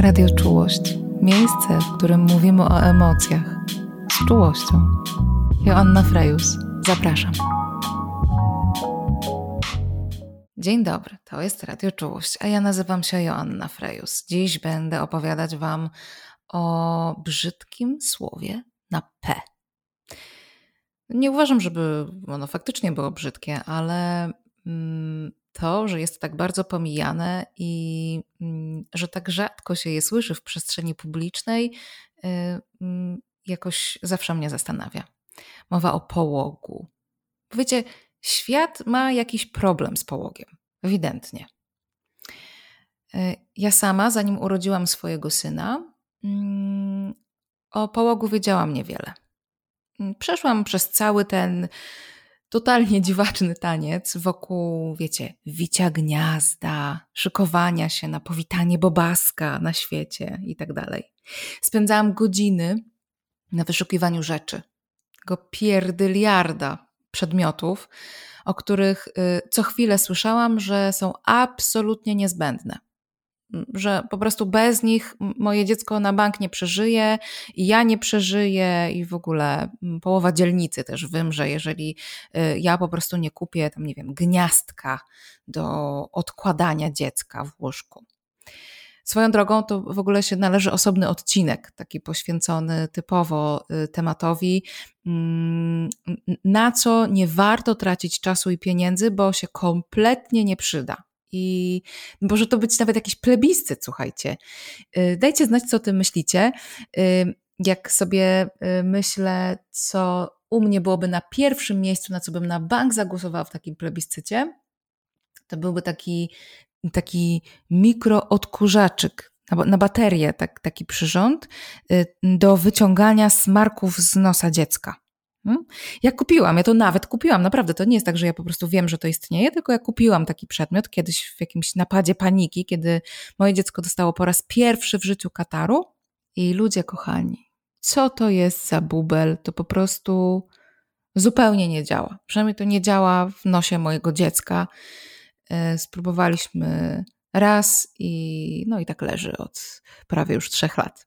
Radio Czułość. Miejsce, w którym mówimy o emocjach. Z czułością. Joanna Frejus. Zapraszam. Dzień dobry, to jest Radio Czułość, a ja nazywam się Joanna Frejus. Dziś będę opowiadać Wam o brzydkim słowie na P. Nie uważam, żeby ono faktycznie było brzydkie, ale mm, to, że jest tak bardzo pomijane i mm, że tak rzadko się je słyszy w przestrzeni publicznej, y, mm, jakoś zawsze mnie zastanawia. Mowa o połogu. Wiecie, świat ma jakiś problem z połogiem, ewidentnie. Y, ja sama, zanim urodziłam swojego syna, mm, o połogu wiedziałam niewiele. Przeszłam przez cały ten totalnie dziwaczny taniec wokół, wiecie, wicia gniazda, szykowania się na powitanie bobaska na świecie i tak dalej. Spędzałam godziny na wyszukiwaniu rzeczy, tego pierdyliarda przedmiotów, o których y, co chwilę słyszałam, że są absolutnie niezbędne że po prostu bez nich moje dziecko na bank nie przeżyje i ja nie przeżyję i w ogóle połowa dzielnicy też wymrze, jeżeli y, ja po prostu nie kupię tam, nie wiem, gniazdka do odkładania dziecka w łóżku. Swoją drogą to w ogóle się należy osobny odcinek, taki poświęcony typowo y, tematowi, mm, na co nie warto tracić czasu i pieniędzy, bo się kompletnie nie przyda i może to być nawet jakiś plebiscyt, słuchajcie. Y, dajcie znać, co o tym myślicie. Y, jak sobie y, myślę, co u mnie byłoby na pierwszym miejscu, na co bym na bank zagłosowała w takim plebiscycie, to byłby taki, taki mikroodkurzaczyk na, na baterię, tak, taki przyrząd do wyciągania smarków z nosa dziecka. Hmm? Ja kupiłam, ja to nawet kupiłam, naprawdę. To nie jest tak, że ja po prostu wiem, że to istnieje, tylko ja kupiłam taki przedmiot kiedyś w jakimś napadzie paniki, kiedy moje dziecko dostało po raz pierwszy w życiu kataru. I ludzie kochani, co to jest za bubel? To po prostu zupełnie nie działa. Przynajmniej to nie działa w nosie mojego dziecka. E, spróbowaliśmy raz i no i tak leży od prawie już trzech lat.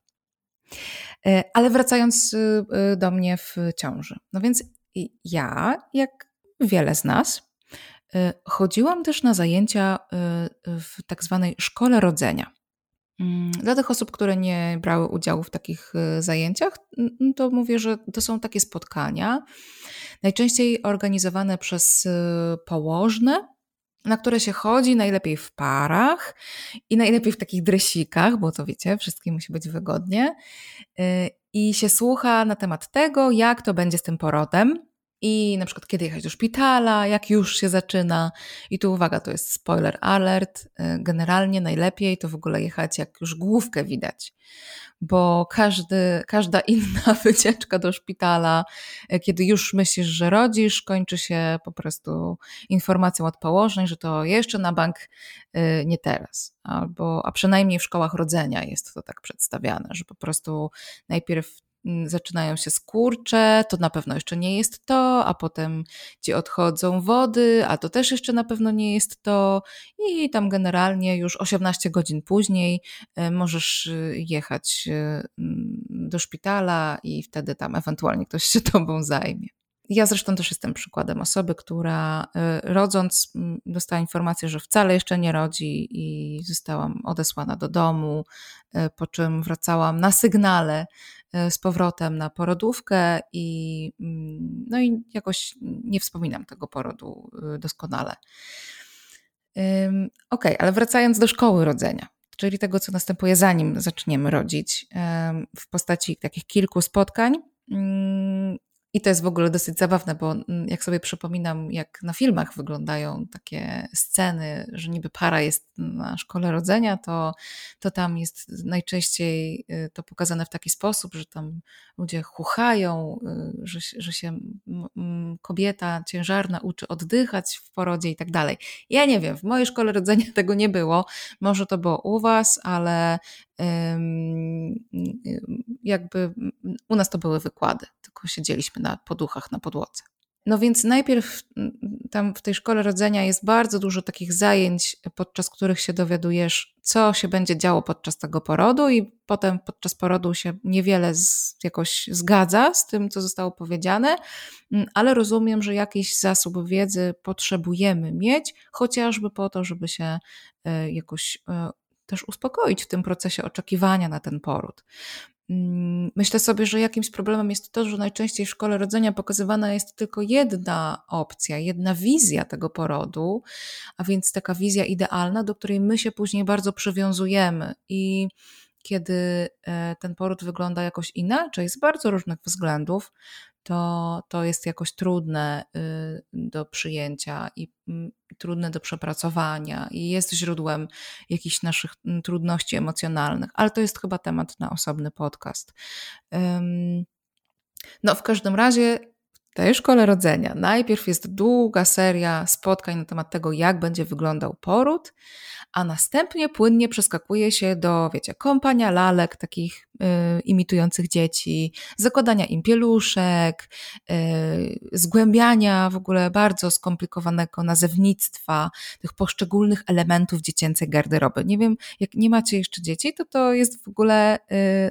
E, ale wracając y, y, do mnie w ciąży. No więc ja, jak wiele z nas, y, chodziłam też na zajęcia w tak zwanej szkole rodzenia. Mm, dla tych osób, które nie brały udziału w takich zajęciach, to mówię, że to są takie spotkania, najczęściej organizowane przez położne, na które się chodzi najlepiej w parach i najlepiej w takich dresikach, bo to wiecie, wszystkim musi być wygodnie. Y, I się słucha na temat tego, jak to będzie z tym porodem. I na przykład kiedy jechać do szpitala, jak już się zaczyna. I tu uwaga, to jest spoiler alert. Y, generalnie najlepiej to w ogóle jechać, jak już główkę widać bo każdy, każda inna wycieczka do szpitala, e, kiedy już myślisz, że rodzisz, kończy się po prostu informacją od położnej, że to jeszcze na bank e, nie teraz. Albo, a przynajmniej w szkołach rodzenia jest to tak przedstawiane, że po prostu najpierw zaczynają się skurcze, to na pewno jeszcze nie jest to, a potem ci odchodzą wody, a to też jeszcze na pewno nie jest to. I tam generalnie już 18 godzin później e, możesz y, jechać y, mm, do szpitala i wtedy tam ewentualnie ktoś się tobą zajmie. Ja zresztą też jestem przykładem osoby, która rodząc mm, dostała informację, że wcale jeszcze nie rodzi i zostałam odesłana do domu, po czym wracałam na sygnale E, z powrotem na porodówkę i, mm, no i jakoś nie wspominam tego porodu y, doskonale. Ok, ale wracając do szkoły rodzenia, czyli tego, co następuje zanim zaczniemy rodzić, w postaci takich kilku spotkań, mm, i to jest w ogóle dosyć zabawne, bo mm, jak sobie przypominam, jak na filmach wyglądają takie sceny, że niby para jest na szkole rodzenia, to, to tam jest najczęściej y, to pokazane w taki sposób, że tam ludzie chuchają, y, że, że się kobieta ciężarna uczy oddychać w porodzie i tak dalej. Ja nie wiem, w mojej szkole rodzenia tego nie było. Może to było u Was, ale jakby u nas to były wykłady, tylko siedzieliśmy na poduchach na podłodze. No więc najpierw tam w tej szkole rodzenia jest bardzo dużo takich zajęć, podczas których się dowiadujesz, co się będzie działo podczas tego porodu, i potem podczas porodu się niewiele z, jakoś zgadza z tym, co zostało powiedziane, ale rozumiem, że jakiś zasób wiedzy potrzebujemy mieć, chociażby po to, żeby się e, jakoś e, też uspokoić w tym procesie oczekiwania na ten poród. Mm, myślę sobie, że jakimś problemem jest to, że najczęściej w szkole rodzenia pokazywana jest tylko jedna opcja, jedna wizja tego porodu, a więc taka wizja idealna, do której my się później bardzo przywiązujemy. I kiedy e, ten poród wygląda jakoś inaczej, z bardzo różnych względów, to, to jest jakoś trudne y, do przyjęcia i mm, trudne do przepracowania i jest źródłem jakichś naszych mm, trudności emocjonalnych, ale to jest chyba temat na osobny podcast. No, w każdym razie tej szkole rodzenia najpierw jest długa seria spotkań na temat tego, jak będzie wyglądał poród, a następnie płynnie przeskakuje się do, wiecie, kompania lalek, takich imitujących dzieci, zakładania im pieluszek, y, zgłębiania w ogóle bardzo skomplikowanego nazewnictwa, tych poszczególnych elementów dziecięcej garderoby. Nie wiem, jak nie macie jeszcze dzieci, to to jest w ogóle y,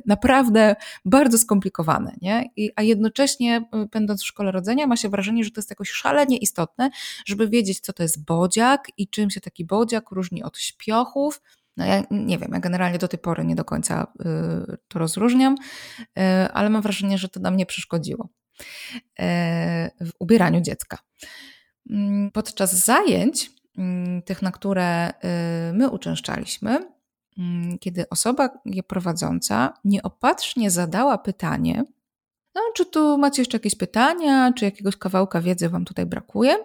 naprawdę bardzo skomplikowane, nie? I, a jednocześnie, y, będąc w szkole rodzenia, ma się wrażenie, że to jest jakoś szalenie istotne, żeby wiedzieć, co to jest bodziak i czym się taki bodziak różni od śpiochów. No ja nie wiem, ja generalnie do tej pory nie do końca y, to rozróżniam, y, ale mam wrażenie, że to nam nie przeszkodziło y, w ubieraniu dziecka. Mm, podczas zajęć, mm, tych, na które my uczęszczaliśmy, mm, kiedy osoba je prowadząca nieopatrznie zadała pytanie, no, czy tu macie jeszcze jakieś pytania, czy jakiegoś kawałka wiedzy Wam tutaj brakuje?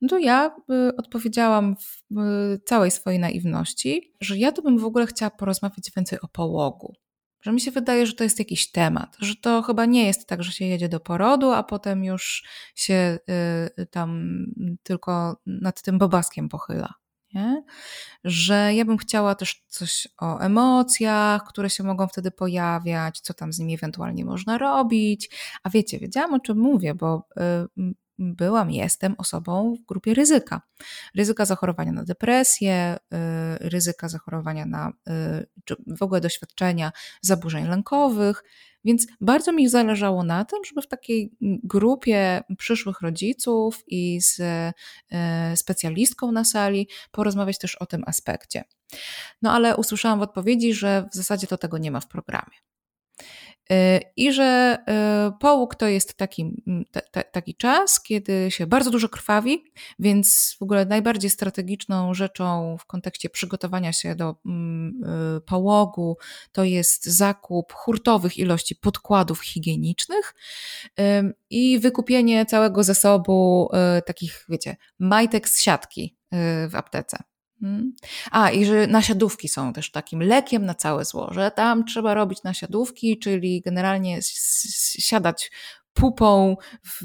No to ja y, odpowiedziałam w y, całej swojej naiwności, że ja to bym w ogóle chciała porozmawiać więcej o połogu. Że mi się wydaje, że to jest jakiś temat, że to chyba nie jest tak, że się jedzie do porodu, a potem już się y, tam tylko nad tym bobaskiem pochyla. Nie? Że ja bym chciała też coś o emocjach, które się mogą wtedy pojawiać, co tam z nimi ewentualnie można robić. A wiecie, wiedziałam o czym mówię, bo byłam, jestem osobą w grupie ryzyka. Ryzyka zachorowania na depresję, y, ryzyka zachorowania na y, czy w ogóle doświadczenia zaburzeń lękowych. Więc bardzo mi zależało na tym, żeby w takiej grupie przyszłych rodziców i z y, specjalistką na sali porozmawiać też o tym aspekcie. No ale usłyszałam w odpowiedzi, że w zasadzie to tego nie ma w programie. Y, I że y, połóg to jest taki, taki czas, kiedy się bardzo dużo krwawi, więc w ogóle najbardziej strategiczną rzeczą w kontekście przygotowania się do y, połogu to jest zakup hurtowych ilości podkładów higienicznych i wykupienie całego zasobu takich, wiecie, majtek z siatki w aptece. Hmm. A, i że nasiadówki są też takim lekiem na całe zło, że tam trzeba robić nasiadówki, czyli generalnie siadać pupą, w,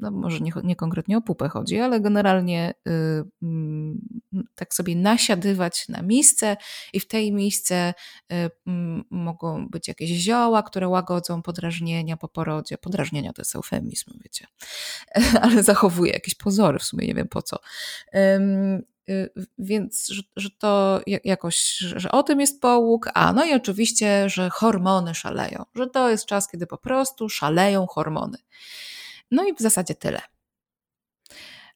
no może nie, nie, konkretnie o pupę chodzi, ale generalnie y, y, tak sobie nasiadywać na miejsce i w tej miejsce y, mogą być jakieś zioła, które łagodzą podrażnienia po porodzie. Podrażnienia to jest eufemizm, wiecie, ale zachowuje jakieś pozory, w sumie nie wiem po co. Y, więc, że, że to jakoś, że o tym jest połóg, a no i oczywiście, że hormony szaleją, że to jest czas, kiedy po prostu szaleją hormony. No i w zasadzie tyle.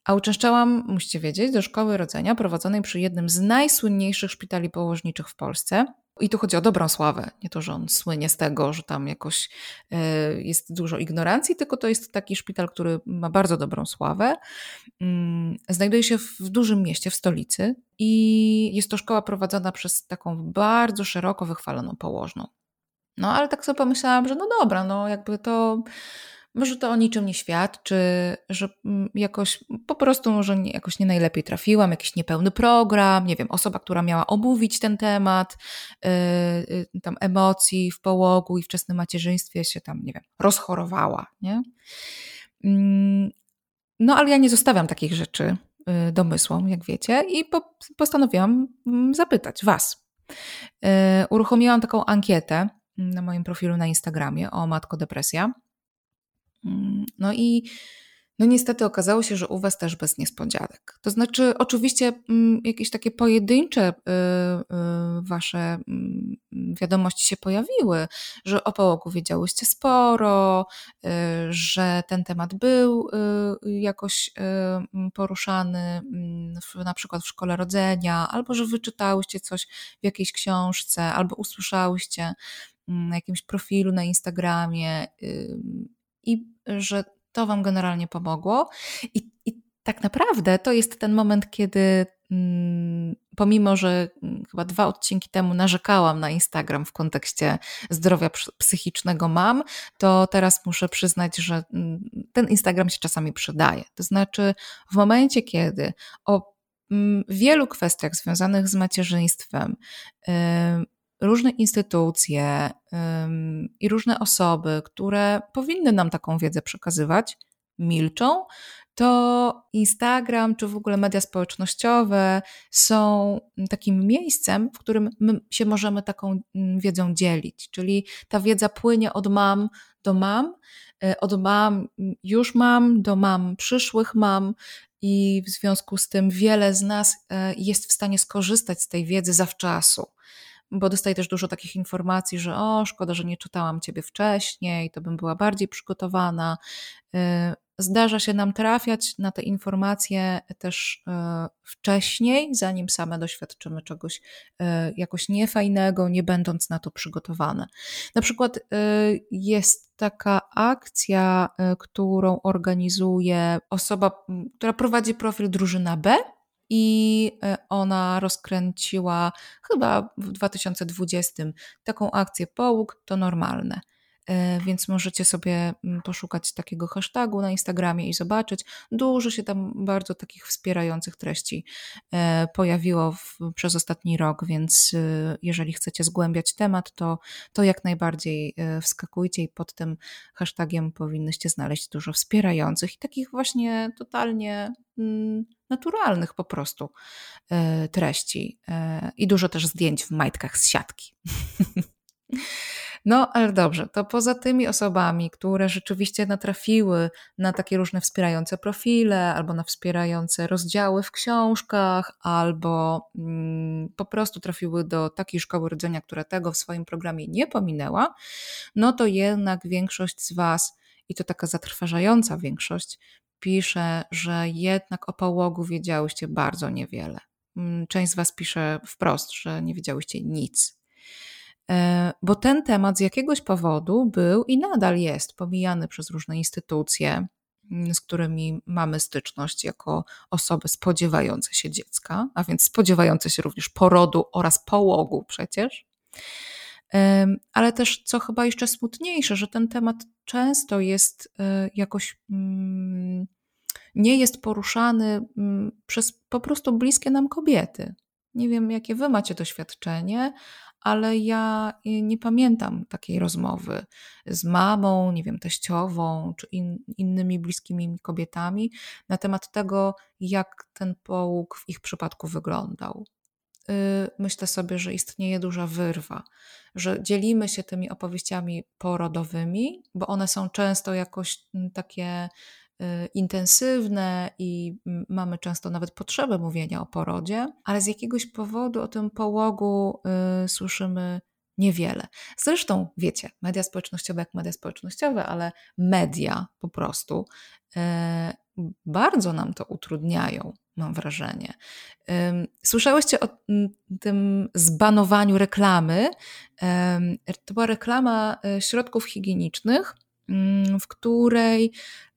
A uczęszczałam, musicie wiedzieć, do szkoły rodzenia prowadzonej przy jednym z najsłynniejszych szpitali położniczych w Polsce. I tu chodzi o dobrą sławę. Nie to, że on słynie z tego, że tam jakoś e, jest dużo ignorancji, tylko to jest taki szpital, który ma bardzo dobrą sławę. Mm, znajduje się w dużym mieście, w stolicy i jest to szkoła prowadzona przez taką bardzo szeroko wychwaloną położną. No ale tak sobie pomyślałam, że no dobra, no jakby to może to o niczym nie świadczy, że mm, jakoś po prostu może nie, jakoś nie najlepiej trafiłam, jakiś niepełny program, nie wiem, osoba, która miała omówić ten temat, yy, yy, tam emocji w połogu i wczesnym macierzyństwie się tam, nie wiem, rozchorowała, nie? Yy, no ale ja nie zostawiam takich rzeczy y, domysłom, jak wiecie, i po, postanowiłam mm, zapytać Was. Y, uruchomiłam taką ankietę na moim profilu na Instagramie o Matko Depresja. Mm, no i No niestety okazało się, że u Was też bez niespodzianek. To znaczy, oczywiście mm, jakieś takie pojedyncze y, y, Wasze mm, wiadomości się pojawiły, że o połogu wiedziałyście sporo, y, że ten temat był jakoś poruszany na przykład w szkole rodzenia, albo że wyczytałyście coś w jakiejś książce, albo usłyszałyście na jakimś profilu na Instagramie i że to Wam generalnie pomogło. I, i tak naprawdę to jest ten moment, kiedy mm, pomimo, że mm, chyba dwa odcinki temu narzekałam na Instagram w kontekście zdrowia psychicznego mam, to teraz muszę przyznać, że mm, ten Instagram się czasami przydaje. To znaczy, w momencie, kiedy o wielu kwestiach związanych z macierzyństwem różne instytucje i różne osoby, które powinny nam taką wiedzę przekazywać, milczą, to Instagram czy w ogóle media społecznościowe są takim miejscem, w którym my się możemy taką mm, wiedzą dzielić. Czyli ta wiedza płynie od mam do mam, e, od mam już mam do mam przyszłych mam. I w związku z tym wiele z nas e, jest w stanie skorzystać z tej wiedzy zawczasu bo dostaję też dużo takich informacji, że o, szkoda, że nie czytałam ciebie wcześniej, to bym była bardziej przygotowana. Y, zdarza się nam trafiać na te informacje też y, wcześniej, zanim same doświadczymy czegoś y, jakoś niefajnego, nie będąc na to przygotowane. Na przykład jest taka akcja, którą organizuje osoba, która prowadzi profil Drużyna B i e, ona rozkręciła chyba w 2020 taką akcję połóg to normalne. E, więc możecie sobie mm, poszukać takiego hashtagu na Instagramie i zobaczyć. Dużo się tam bardzo takich wspierających treści e, pojawiło w, przez ostatni rok, więc jeżeli chcecie zgłębiać temat, to, to jak najbardziej wskakujcie i pod tym hashtagiem powinnyście znaleźć dużo wspierających i takich właśnie totalnie mm, naturalnych po prostu e, treści e, i dużo też zdjęć w majtkach z siatki. No, ale dobrze, to poza tymi osobami, które rzeczywiście natrafiły na takie różne wspierające profile, albo na wspierające rozdziały w książkach, albo mm, po prostu trafiły do takiej szkoły rodzenia, która tego w swoim programie nie pominęła, no to jednak większość z Was, i to taka zatrważająca większość, pisze, że jednak o połogu wiedziałyście bardzo niewiele. Mm, część z Was pisze wprost, że nie wiedziałyście nic. E, bo ten temat z jakiegoś powodu był i nadal jest pomijany przez różne instytucje, mm, z którymi mamy styczność jako osoby spodziewające się dziecka, a więc spodziewające się również porodu oraz połogu przecież. Ale też, co chyba jeszcze smutniejsze, że ten temat często jest e, jakoś mm, nie jest poruszany mm, przez po prostu bliskie nam kobiety. Nie wiem, jakie wy macie doświadczenie, ale ja y, nie pamiętam takiej rozmowy z mamą, nie wiem, teściową czy in, innymi bliskimi mi kobietami na temat tego, jak ten połóg w ich przypadku wyglądał. Y, myślę sobie, że istnieje duża wyrwa, że dzielimy się tymi opowieściami porodowymi, bo one są często jakoś mm, takie y, intensywne i mamy często nawet potrzebę mówienia o porodzie, ale z jakiegoś powodu o tym połogu y, słyszymy niewiele. Zresztą wiecie, media społecznościowe jak media społecznościowe, ale media po prostu bardzo nam to utrudniają, mam wrażenie. Słyszałyście o tym zbanowaniu reklamy. To była reklama e, środków higienicznych, mm, w której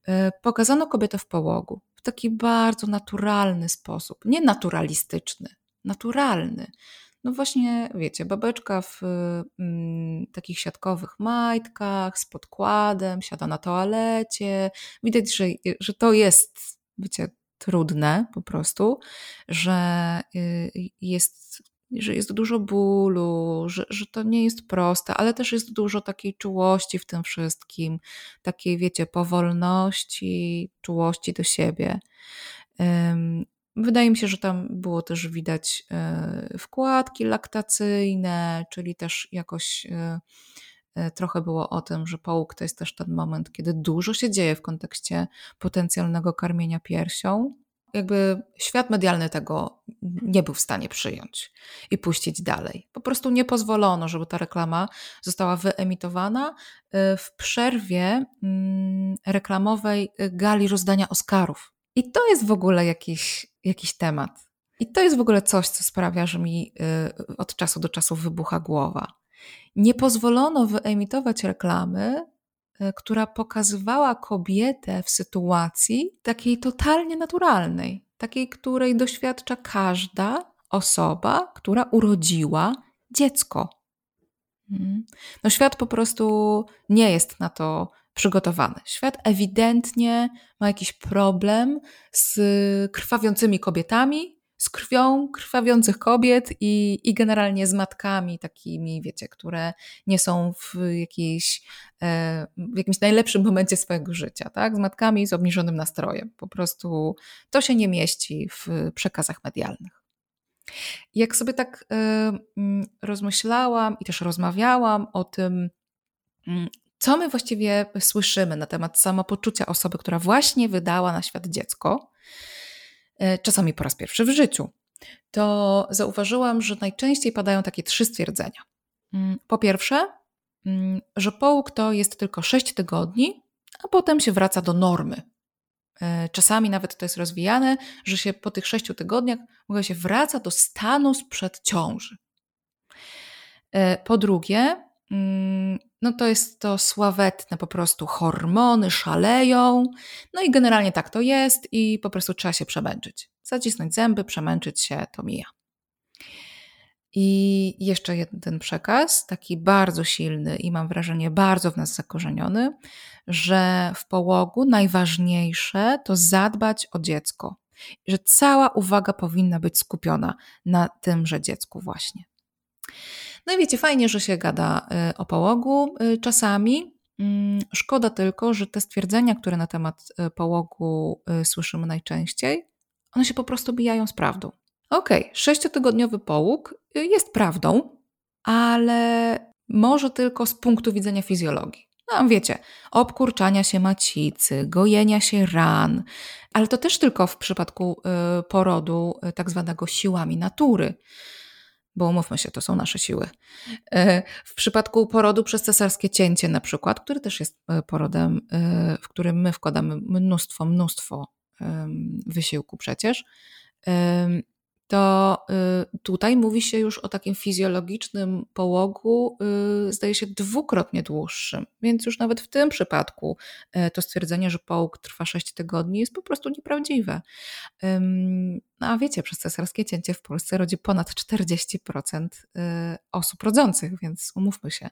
e, pokazano kobietę w połogu w taki bardzo naturalny sposób, nie naturalistyczny, naturalny. No właśnie, wiecie, babeczka w mm, takich siatkowych majtkach, z podkładem, siada na toalecie. Widać, że, że to jest, wiecie, trudne po prostu, że y, jest, że jest dużo bólu, że, że to nie jest proste, ale też jest dużo takiej czułości w tym wszystkim, takiej, wiecie, powolności, czułości do siebie. Wydaje mi się, że tam było też widać e, wkładki laktacyjne, czyli też jakoś e, trochę było o tym, że połóg to jest też ten moment, kiedy dużo się dzieje w kontekście potencjalnego karmienia piersią. Jakby świat medialny tego nie był w stanie przyjąć i puścić dalej. Po prostu nie pozwolono, żeby ta reklama została wyemitowana w przerwie mm, reklamowej gali rozdania Oscarów. I to jest w ogóle jakiś, jakiś temat. I to jest w ogóle coś, co sprawia, że mi od czasu do czasu wybucha głowa. Nie pozwolono wyemitować reklamy, y, która pokazywała kobietę w sytuacji takiej totalnie naturalnej, takiej, której doświadcza każda osoba, która urodziła dziecko. Mhm. No, świat po prostu nie jest na to przygotowany. Świat ewidentnie ma jakiś problem z krwawiącymi kobietami, z krwią krwawiących kobiet i, i generalnie z matkami takimi, wiecie, które nie są w, jakiejś, e, w jakimś najlepszym momencie swojego życia, tak? Z matkami z obniżonym nastrojem. Po prostu to się nie mieści w przekazach medialnych. Jak sobie tak e, rozmyślałam i też rozmawiałam o tym, co my właściwie słyszymy na temat samopoczucia osoby, która właśnie wydała na świat dziecko, czasami po raz pierwszy w życiu, to zauważyłam, że najczęściej padają takie trzy stwierdzenia. Mm, po pierwsze, mm, że połóg to jest tylko 6 tygodni, a potem się wraca do normy. E, czasami nawet to jest rozwijane, że się po tych 6 tygodniach w się wraca do stanu sprzed ciąży. E, po drugie, no to jest to sławetne po prostu hormony szaleją, no i generalnie tak to jest i po prostu trzeba się przemęczyć. Zacisnąć zęby, przemęczyć się, to mija. I jeszcze jeden przekaz, taki bardzo silny i mam wrażenie bardzo w nas zakorzeniony, że w połogu najważniejsze to zadbać o dziecko, że cała uwaga powinna być skupiona na tymże dziecku właśnie. No i wiecie, fajnie, że się gada y, o połogu y, czasami. Mm, szkoda tylko, że te stwierdzenia, które na temat y, połogu słyszymy najczęściej, one się po prostu bijają z prawdą. Okej, okay, sześciotygodniowy połóg jest prawdą, ale może tylko z punktu widzenia fizjologii. No, wiecie, obkurczania się macicy, gojenia się ran, ale to też tylko w przypadku porodu tak zwanego siłami natury bo umówmy się, to są nasze siły. E, w przypadku porodu przez cesarskie cięcie, na przykład, który też jest e, porodem, e, w którym my wkładamy mnóstwo, mnóstwo wysiłku przecież, to y, tutaj mówi się już o takim fizjologicznym połogu, y, zdaje się, dwukrotnie dłuższym. Więc już nawet w tym przypadku y, to stwierdzenie, że połóg trwa 6 tygodni, jest po prostu nieprawdziwe. No a wiecie, przez cesarskie cięcie w Polsce rodzi ponad 40% osób rodzących, więc umówmy się,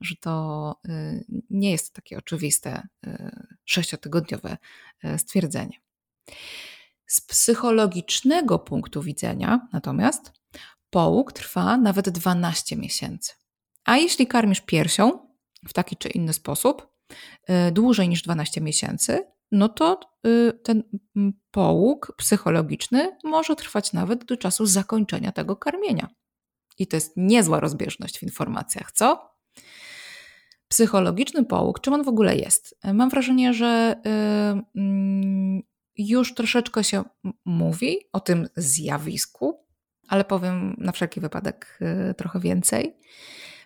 że to nie jest takie oczywiste sześciotygodniowe stwierdzenie. Z psychologicznego punktu widzenia natomiast połóg trwa nawet 12 miesięcy. A jeśli karmisz piersią w taki czy inny sposób y, dłużej niż 12 miesięcy, no to y, ten połóg psychologiczny może trwać nawet do czasu zakończenia tego karmienia. I to jest niezła rozbieżność w informacjach, co? Psychologiczny połóg, czym on w ogóle jest? Mam wrażenie, że yy, już troszeczkę się mówi o tym zjawisku, ale powiem na wszelki wypadek y, trochę więcej.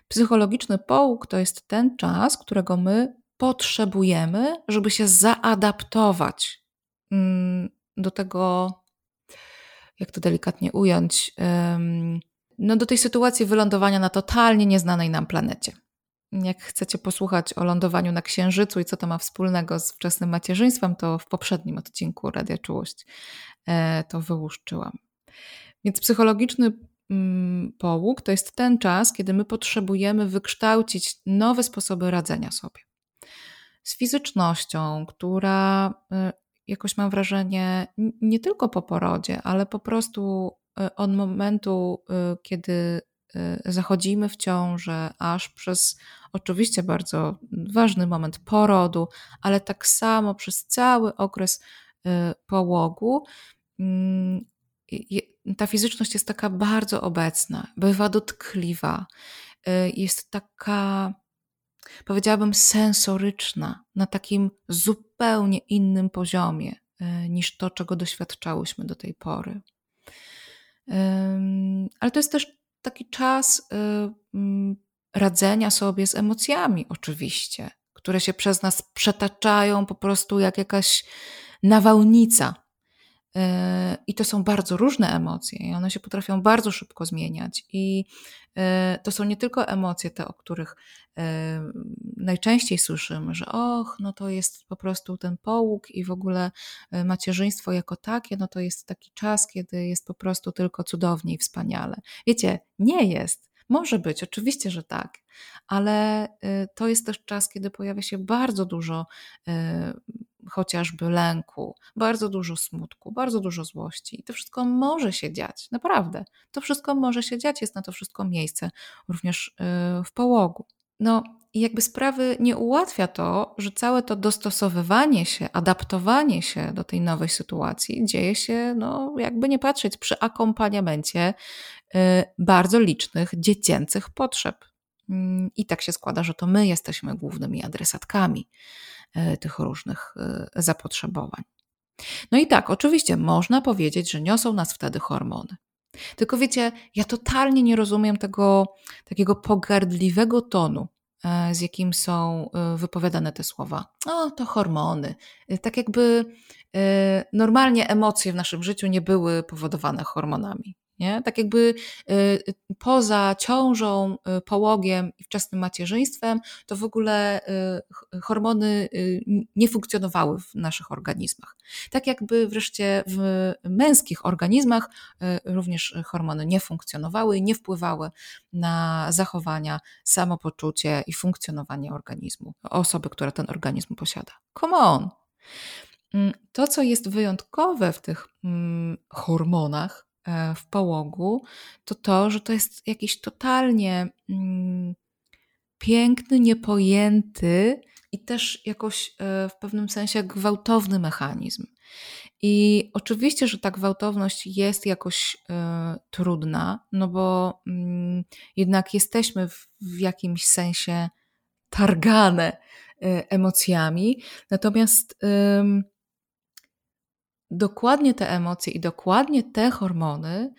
Psychologiczny połóg to jest ten czas, którego my potrzebujemy, żeby się zaadaptować mm, do tego, jak to delikatnie ująć, no do tej sytuacji wylądowania na totalnie nieznanej nam planecie. Jak chcecie posłuchać o lądowaniu na Księżycu i co to ma wspólnego z wczesnym macierzyństwem, to w poprzednim odcinku Radia Czułość e, to wyłuszczyłam. Więc psychologiczny mm, połóg to jest ten czas, kiedy my potrzebujemy wykształcić nowe sposoby radzenia sobie. Z fizycznością, która e, jakoś mam wrażenie, nie tylko po porodzie, ale po prostu e, od momentu, kiedy zachodzimy w ciążę, aż przez oczywiście bardzo ważny moment porodu, ale tak samo przez cały okres y, połogu. Mm, ta fizyczność jest taka bardzo obecna, bywa dotkliwa, y, jest taka powiedziałabym, sensoryczna, na takim zupełnie innym poziomie e, niż to, czego doświadczałyśmy do tej pory. Ale to jest też taki czas e, radzenia sobie z emocjami, oczywiście, które się przez nas przetaczają po prostu jak jakaś nawałnica. E, I to są bardzo różne emocje, i one się potrafią bardzo szybko zmieniać. I e, to są nie tylko emocje, te, o których e, najczęściej słyszymy, że och, no to jest po prostu ten połóg i w ogóle macierzyństwo jako takie, no to jest taki czas, kiedy jest po prostu tylko cudownie i wspaniale. Wiecie, nie jest. Może być, oczywiście, że tak, ale to jest też czas, kiedy pojawia się bardzo dużo chociażby lęku, bardzo dużo smutku, bardzo dużo złości. I to wszystko może się dziać, naprawdę. To wszystko może się dziać, jest na to wszystko miejsce, również y, w połogu. No i jakby sprawy nie ułatwia to, że całe to dostosowywanie się, adaptowanie się do tej nowej sytuacji dzieje się, no jakby nie patrzeć, przy akompaniamencie y, bardzo licznych dziecięcych potrzeb. Mm, I tak się składa, że to my jesteśmy głównymi adresatkami E, tych różnych e, zapotrzebowań. No i tak, oczywiście można powiedzieć, że niosą nas wtedy hormony. Tylko wiecie, ja totalnie nie rozumiem tego takiego pogardliwego tonu, z jakim są wypowiadane te słowa. O, to hormony. Tak jakby normalnie emocje w naszym życiu nie były powodowane hormonami. Nie? Tak jakby y, y, poza ciążą, y, połogiem i wczesnym macierzyństwem, to w ogóle hormony nie funkcjonowały w naszych organizmach. Tak jakby wreszcie w męskich organizmach również hormony nie funkcjonowały nie wpływały na zachowania, samopoczucie i funkcjonowanie organizmu osoby, która ten organizm posiada. Come on! Mm, to, co jest wyjątkowe w tych mm, hormonach, w połogu, to to, że to jest jakiś totalnie mm, piękny, niepojęty i też jakoś e, w pewnym sensie gwałtowny mechanizm. I oczywiście, że ta gwałtowność jest jakoś y, trudna, no bo y, jednak jesteśmy w, jakimś sensie targane y, emocjami, natomiast dokładnie te emocje i dokładnie te hormony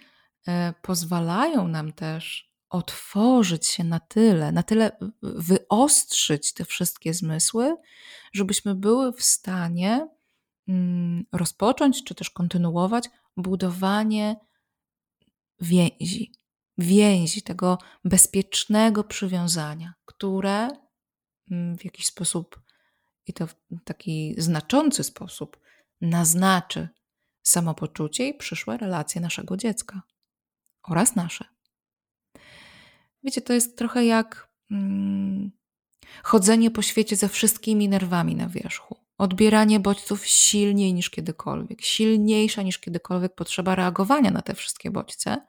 e, pozwalają nam też otworzyć się na tyle, na tyle wyostrzyć te wszystkie zmysły, żebyśmy były w stanie mm, rozpocząć czy też kontynuować budowanie więzi, więzi, tego bezpiecznego przywiązania, które mm, w jakiś sposób i to w taki znaczący sposób naznaczy samopoczucie i przyszłe relacje naszego dziecka oraz nasze. Wiecie, to jest trochę jak hmm, chodzenie po świecie ze wszystkimi nerwami na wierzchu. Odbieranie bodźców silniej niż kiedykolwiek, silniejsza niż kiedykolwiek potrzeba reagowania na te wszystkie bodźce.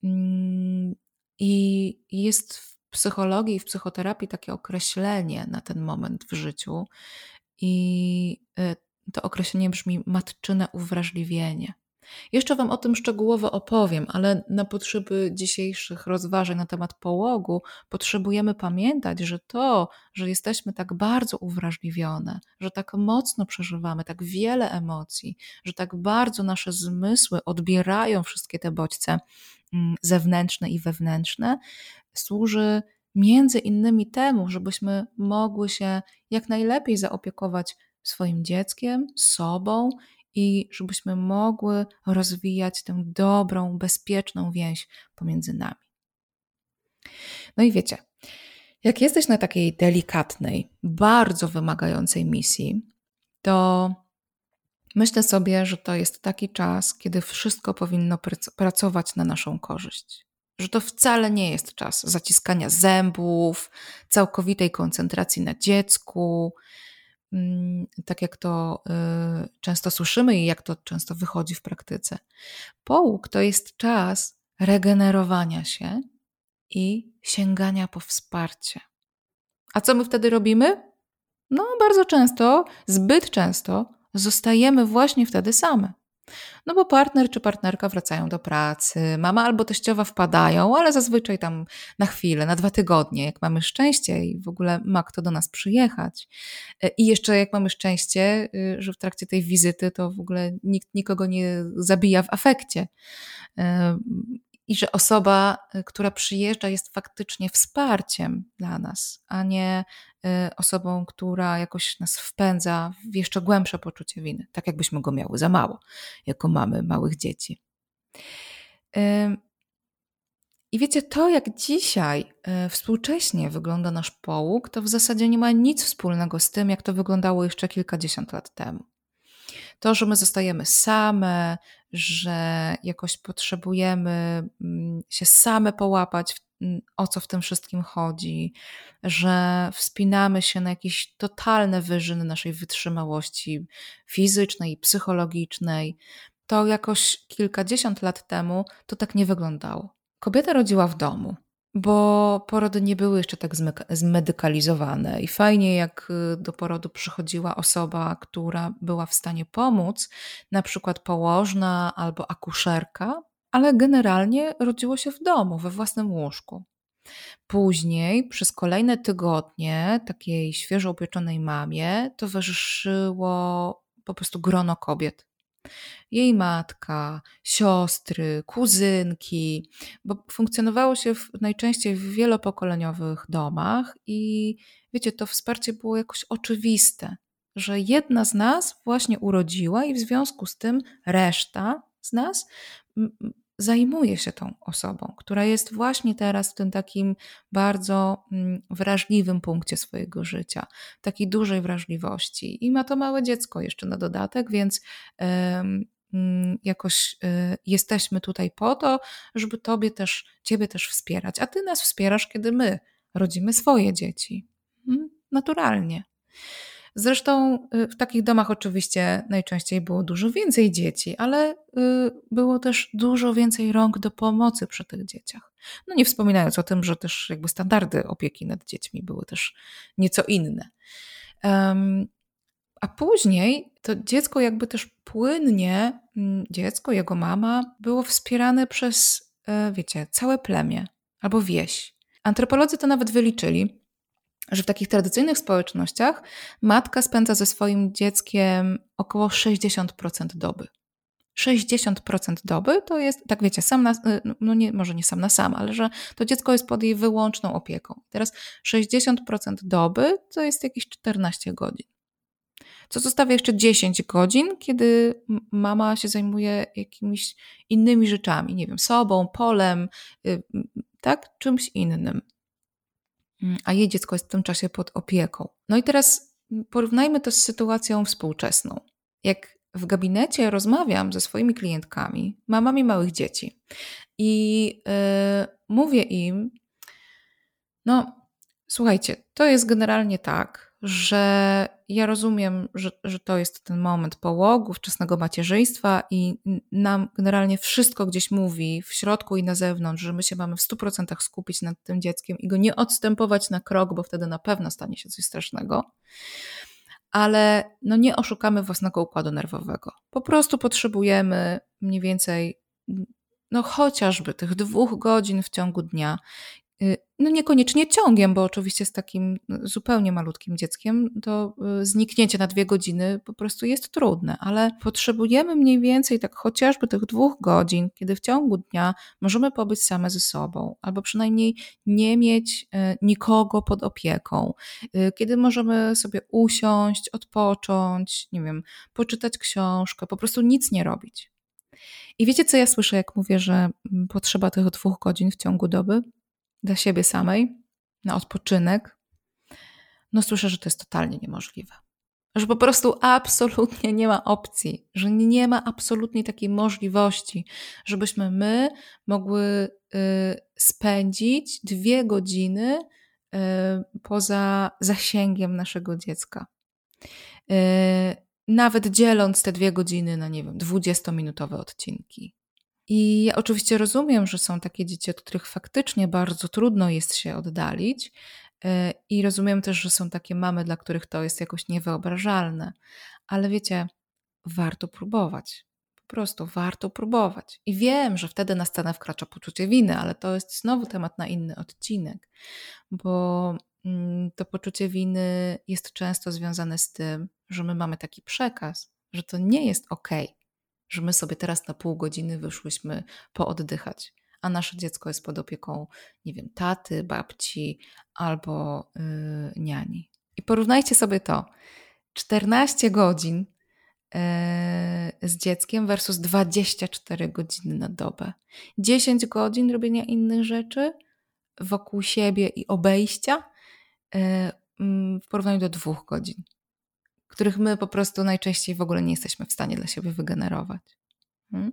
Hmm, I jest w psychologii i w psychoterapii takie określenie na ten moment w życiu. I y, to określenie brzmi matczyne uwrażliwienie. Jeszcze Wam o tym szczegółowo opowiem, ale na potrzeby dzisiejszych rozważań na temat połogu potrzebujemy pamiętać, że to, że jesteśmy tak bardzo uwrażliwione, że tak mocno przeżywamy tak wiele emocji, że tak bardzo nasze zmysły odbierają wszystkie te bodźce mm, zewnętrzne i wewnętrzne, służy między innymi temu, żebyśmy mogły się jak najlepiej zaopiekować swoim dzieckiem, sobą i żebyśmy mogły rozwijać tę dobrą, bezpieczną więź pomiędzy nami. No i wiecie, jak jesteś na takiej delikatnej, bardzo wymagającej misji, to myślę sobie, że to jest taki czas, kiedy wszystko powinno pracować na naszą korzyść. Że to wcale nie jest czas zaciskania zębów, całkowitej koncentracji na dziecku, tak jak to y, często słyszymy i jak to często wychodzi w praktyce. Połóg to jest czas regenerowania się i sięgania po wsparcie. A co my wtedy robimy? No, bardzo często, zbyt często zostajemy właśnie wtedy same. No bo partner czy partnerka wracają do pracy, mama albo teściowa wpadają, ale zazwyczaj tam na chwilę, na dwa tygodnie, jak mamy szczęście i w ogóle ma kto do nas przyjechać. E, I jeszcze jak mamy szczęście, y, że w trakcie tej wizyty to w ogóle nikt nikogo nie zabija w afekcie. I że osoba, y, która przyjeżdża, jest faktycznie wsparciem dla nas, a nie Y, osobą, która jakoś nas wpędza w jeszcze głębsze poczucie winy, tak jakbyśmy go miały za mało, jako mamy małych dzieci. I wiecie, to jak dzisiaj y, współcześnie wygląda nasz połóg, to w zasadzie nie ma nic wspólnego z tym, jak to wyglądało jeszcze kilkadziesiąt lat temu. To, że my zostajemy same, że jakoś potrzebujemy mm, się same połapać w o co w tym wszystkim chodzi, że wspinamy się na jakieś totalne wyżyny naszej wytrzymałości fizycznej i psychologicznej, to jakoś kilkadziesiąt lat temu to tak nie wyglądało. Kobieta rodziła w domu, bo porody nie były jeszcze tak zmedykalizowane i fajnie, jak y, do porodu przychodziła osoba, która była w stanie pomóc, na przykład położna albo akuszerka, ale generalnie rodziło się w domu, we własnym łóżku. Później, przez kolejne tygodnie, takiej świeżo upieczonej mamie towarzyszyło po prostu grono kobiet. Jej matka, siostry, kuzynki, bo funkcjonowało się w, najczęściej w wielopokoleniowych domach i wiecie, to wsparcie było jakoś oczywiste, że jedna z nas właśnie urodziła i w związku z tym reszta z nas zajmuje się tą osobą, która jest właśnie teraz w tym takim bardzo mm, wrażliwym punkcie swojego życia, takiej dużej wrażliwości. I ma to małe dziecko jeszcze na dodatek, więc mm, jakoś y, jesteśmy tutaj po to, żeby tobie też, ciebie też wspierać, a ty nas wspierasz, kiedy my rodzimy swoje dzieci. Mm, naturalnie. Zresztą y, w takich domach oczywiście najczęściej było dużo więcej dzieci, ale y, było też dużo więcej rąk do pomocy przy tych dzieciach. No nie wspominając o tym, że też jakby standardy opieki nad dziećmi były też nieco inne. A później to dziecko jakby też płynnie, mm, dziecko, jego mama, było wspierane przez, e, wiecie, całe plemię albo wieś. Antropolodzy to nawet wyliczyli, że w takich tradycyjnych społecznościach matka spędza ze swoim dzieckiem około 60% doby. 60% doby to jest, tak wiecie, sam na, no nie, może nie sam na sam, ale że to dziecko jest pod jej wyłączną opieką. Teraz 60% doby to jest jakieś 14 godzin. Co zostawia jeszcze 10 godzin, kiedy mama się zajmuje jakimiś innymi rzeczami, nie wiem, sobą, polem, y, tak, czymś innym. Mm, a jej dziecko jest w tym czasie pod opieką. No i teraz porównajmy to z sytuacją współczesną. Jak w gabinecie rozmawiam ze swoimi klientkami, mamami małych dzieci, i yy, mówię im, no słuchajcie, to jest generalnie tak, że ja rozumiem, że, że to jest ten moment połogu, wczesnego macierzyństwa i nam generalnie wszystko gdzieś mówi w środku i na zewnątrz, że my się mamy w 100% skupić nad tym dzieckiem i go nie odstępować na krok, bo wtedy na pewno stanie się coś strasznego. Ale no nie oszukamy własnego układu nerwowego. Po prostu potrzebujemy mniej więcej no chociażby tych dwóch godzin w ciągu dnia, no niekoniecznie ciągiem, bo oczywiście z takim no, zupełnie malutkim dzieckiem to y, zniknięcie na dwie godziny po prostu jest trudne, ale potrzebujemy mniej więcej tak chociażby tych dwóch godzin, kiedy w ciągu dnia możemy pobyć same ze sobą, albo przynajmniej nie mieć y, nikogo pod opieką, kiedy możemy sobie usiąść, odpocząć, nie wiem, poczytać książkę, po prostu nic nie robić. I wiecie, co ja słyszę, jak mówię, że mm, potrzeba tych dwóch godzin w ciągu doby? Dla siebie samej, na odpoczynek, no słyszę, że to jest totalnie niemożliwe. Że po prostu absolutnie nie ma opcji, że nie ma absolutnie takiej możliwości, żebyśmy my mogły y, spędzić dwie godziny y, poza zasięgiem naszego dziecka. Y, nawet dzieląc te dwie godziny na, nie wiem, 20-minutowe odcinki. I ja oczywiście rozumiem, że są takie dzieci, od których faktycznie bardzo trudno jest się oddalić. E, I rozumiem też, że są takie mamy, dla których to jest jakoś niewyobrażalne. Ale wiecie, warto próbować. Po prostu warto próbować. I wiem, że wtedy na scenę wkracza poczucie winy, ale to jest znowu temat na inny odcinek, bo mm, to poczucie winy jest często związane z tym, że my mamy taki przekaz, że to nie jest ok, że my sobie teraz na pół godziny wyszłyśmy pooddychać, a nasze dziecko jest pod opieką, nie wiem, taty, babci albo yy, niani. I porównajcie sobie to. 14 godzin E, z dzieckiem versus 24 godziny na dobę. 10 godzin robienia innych rzeczy wokół siebie i obejścia e, mm, w porównaniu do dwóch godzin, których my po prostu najczęściej w ogóle nie jesteśmy w stanie dla siebie wygenerować. Hmm?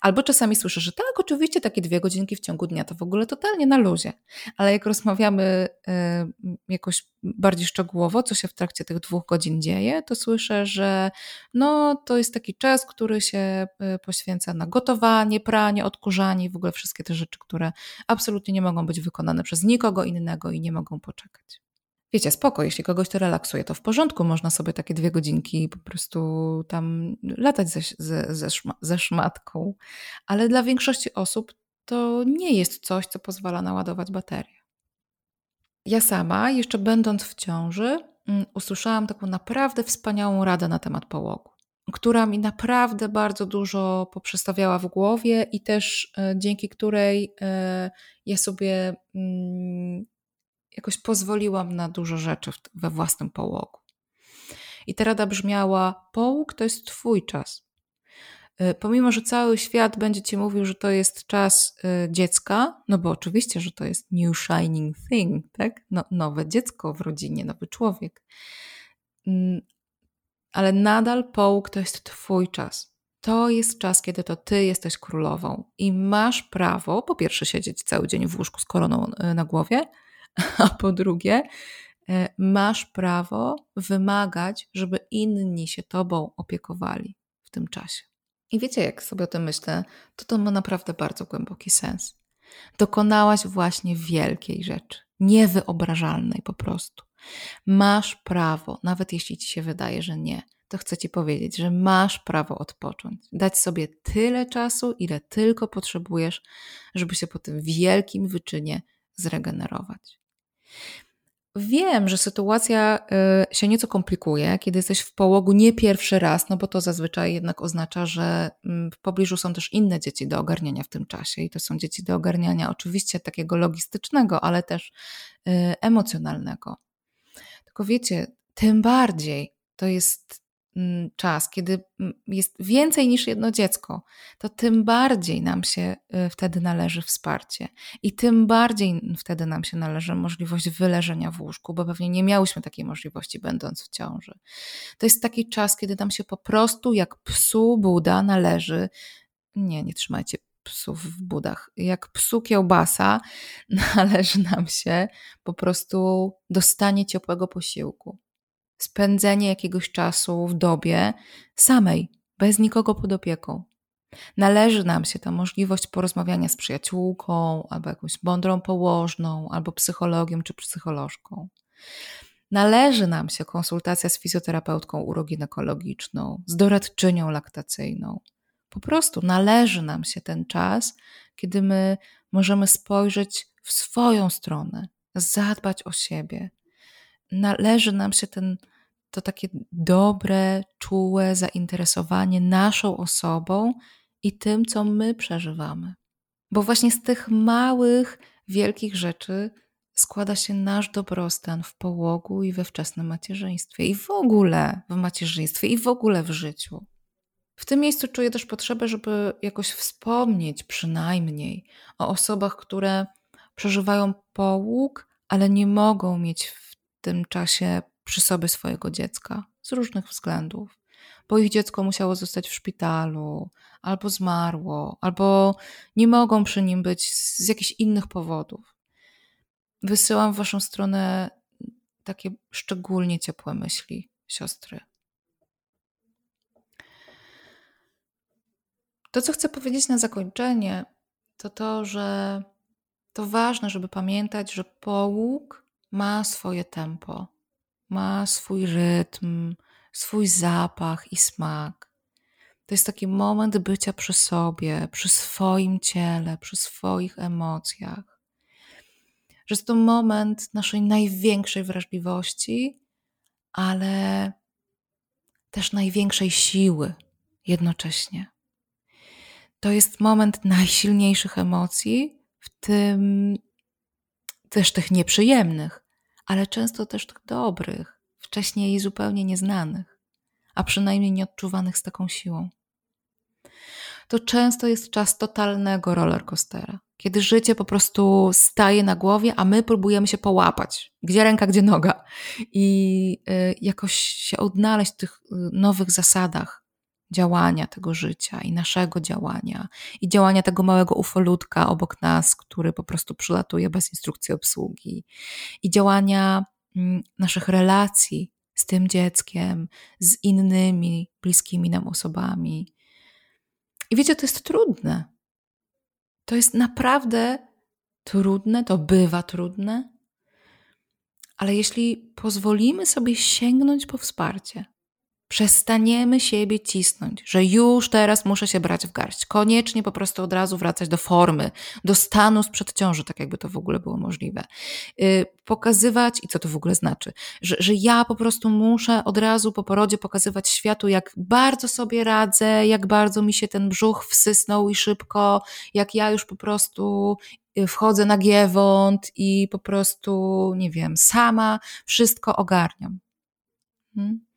Albo czasami słyszę, że tak, oczywiście takie dwie godzinki w ciągu dnia to w ogóle totalnie na luzie, ale jak rozmawiamy y, jakoś bardziej szczegółowo, co się w trakcie tych dwóch godzin dzieje, to słyszę, że no to jest taki czas, który się y, poświęca na gotowanie, pranie, odkurzanie, w ogóle wszystkie te rzeczy, które absolutnie nie mogą być wykonane przez nikogo innego i nie mogą poczekać. Wiecie, spoko, jeśli kogoś to relaksuje, to w porządku, można sobie takie dwie godzinki po prostu tam latać ze, ze, ze, szma, ze szmatką, ale dla większości osób to nie jest coś, co pozwala naładować baterię. Ja sama, jeszcze będąc w ciąży, mm, usłyszałam taką naprawdę wspaniałą radę na temat połogu, która mi naprawdę bardzo dużo poprzestawiała w głowie i też e, dzięki której e, ja sobie mm, jakoś pozwoliłam na dużo rzeczy we własnym połogu. I ta rada brzmiała: Połóg to jest Twój czas. Y, pomimo, że cały świat będzie Ci mówił, że to jest czas y, dziecka, no bo oczywiście, że to jest new shining thing, tak? No, nowe dziecko w rodzinie, nowy człowiek. Mm, ale nadal połóg to jest Twój czas. To jest czas, kiedy to Ty jesteś królową i masz prawo, po pierwsze, siedzieć cały dzień w łóżku z koroną y, na głowie, a po drugie, e, masz prawo wymagać, żeby inni się tobą opiekowali w tym czasie. I wiecie, jak sobie o tym myślę, to to ma naprawdę bardzo głęboki sens. Dokonałaś właśnie wielkiej rzeczy, niewyobrażalnej po prostu. Masz prawo, nawet jeśli ci się wydaje, że nie, to chcę ci powiedzieć, że masz prawo odpocząć, dać sobie tyle czasu, ile tylko potrzebujesz, żeby się po tym wielkim wyczynie zregenerować. Wiem, że sytuacja y, się nieco komplikuje, kiedy jesteś w połogu nie pierwszy raz, no bo to zazwyczaj jednak oznacza, że mm, w pobliżu są też inne dzieci do ogarniania w tym czasie i to są dzieci do ogarniania oczywiście takiego logistycznego, ale też y, emocjonalnego. Tylko wiecie, tym bardziej to jest czas, kiedy mm, jest więcej niż jedno dziecko, to tym bardziej nam się y, wtedy należy wsparcie i tym bardziej wtedy nam się należy możliwość wyleżenia w łóżku, bo pewnie nie miałyśmy takiej możliwości, będąc w ciąży. To jest taki czas, kiedy nam się po prostu, jak psu Buda, należy. Nie, nie trzymajcie psów w budach. Jak psu kiełbasa, należy nam się po prostu dostanie ciepłego posiłku spędzenie jakiegoś czasu w dobie samej, bez nikogo pod opieką. Należy nam się ta możliwość porozmawiania z przyjaciółką, albo jakąś mądrą położną, albo psychologiem czy psycholożką. Należy nam się konsultacja z fizjoterapeutką uroginekologiczną, z doradczynią laktacyjną. Po prostu należy nam się ten czas, kiedy my możemy spojrzeć w swoją stronę, zadbać o siebie, należy nam się ten, to takie dobre, czułe zainteresowanie naszą osobą i tym, co my przeżywamy. Bo właśnie z tych małych, wielkich rzeczy składa się nasz dobrostan w połogu i we wczesnym macierzyństwie, i w ogóle w macierzyństwie, i w ogóle w życiu. W tym miejscu czuję też potrzebę, żeby jakoś wspomnieć przynajmniej o osobach, które przeżywają połóg, ale nie mogą mieć tym czasie przy sobie swojego dziecka z różnych względów, bo ich dziecko musiało zostać w szpitalu, albo zmarło, albo nie mogą przy nim być z jakichś innych powodów. Wysyłam w Waszą stronę takie szczególnie ciepłe myśli, siostry. To, co chcę powiedzieć na zakończenie, to to, że to ważne, żeby pamiętać, że połóg ma swoje tempo, ma swój rytm, swój zapach i smak. To jest taki moment bycia przy sobie, przy swoim ciele, przy swoich emocjach. Że jest to moment naszej największej wrażliwości, ale też największej siły jednocześnie. To jest moment najsilniejszych emocji, w tym też tych nieprzyjemnych, ale często też tych dobrych, wcześniej zupełnie nieznanych, a przynajmniej nieodczuwanych z taką siłą. To często jest czas totalnego rollercoastera, kiedy życie po prostu staje na głowie, a my próbujemy się połapać, gdzie ręka, gdzie noga, i y, jakoś się odnaleźć w tych y, nowych zasadach, działania tego życia i naszego działania i działania tego małego ufolutka obok nas, który po prostu przylatuje bez instrukcji obsługi i działania mm, naszych relacji z tym dzieckiem, z innymi bliskimi nam osobami. I wiecie, to jest trudne. To jest naprawdę trudne, to bywa trudne, ale jeśli pozwolimy sobie sięgnąć po wsparcie, Przestaniemy siebie cisnąć, że już teraz muszę się brać w garść. Koniecznie po prostu od razu wracać do formy, do stanu sprzed ciąży, tak jakby to w ogóle było możliwe. Yy, pokazywać, i co to w ogóle znaczy, że, że ja po prostu muszę od razu po porodzie pokazywać światu, jak bardzo sobie radzę, jak bardzo mi się ten brzuch wsysnął i szybko, jak ja już po prostu y, wchodzę na giewont i po prostu, nie wiem, sama wszystko ogarniam. Hmm?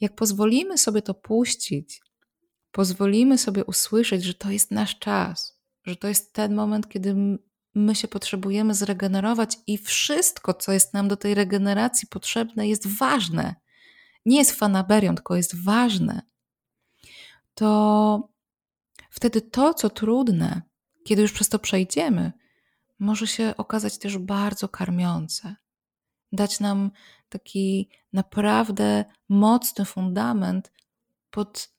Jak pozwolimy sobie to puścić, pozwolimy sobie usłyszeć, że to jest nasz czas, że to jest ten moment, kiedy my się potrzebujemy zregenerować i wszystko, co jest nam do tej regeneracji potrzebne, jest ważne. Nie jest fanaberią, tylko jest ważne. To wtedy to, co trudne, kiedy już przez to przejdziemy, może się okazać też bardzo karmiące dać nam taki naprawdę mocny fundament pod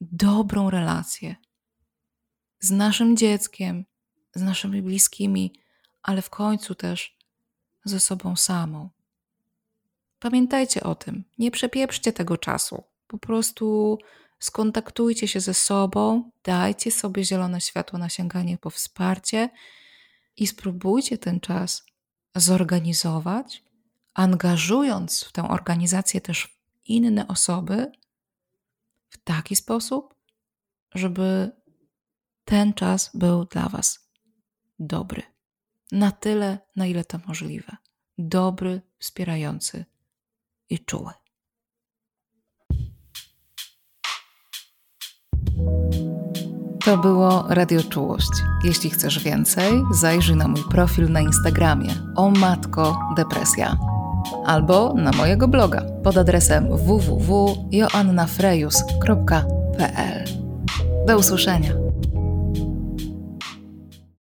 dobrą relację z naszym dzieckiem, z naszymi bliskimi, ale w końcu też ze sobą samą. Pamiętajcie o tym, nie przepieprzcie tego czasu. Po prostu skontaktujcie się ze sobą, dajcie sobie zielone światło na sięganie po wsparcie i spróbujcie ten czas zorganizować angażując w tę organizację też inne osoby w taki sposób, żeby ten czas był dla Was dobry. Na tyle, na ile to możliwe. Dobry, wspierający i czuły. To było Radio Czułość. Jeśli chcesz więcej, zajrzyj na mój profil na Instagramie o matko depresja albo na mojego bloga pod adresem www.joannafrejus.pl. Do usłyszenia.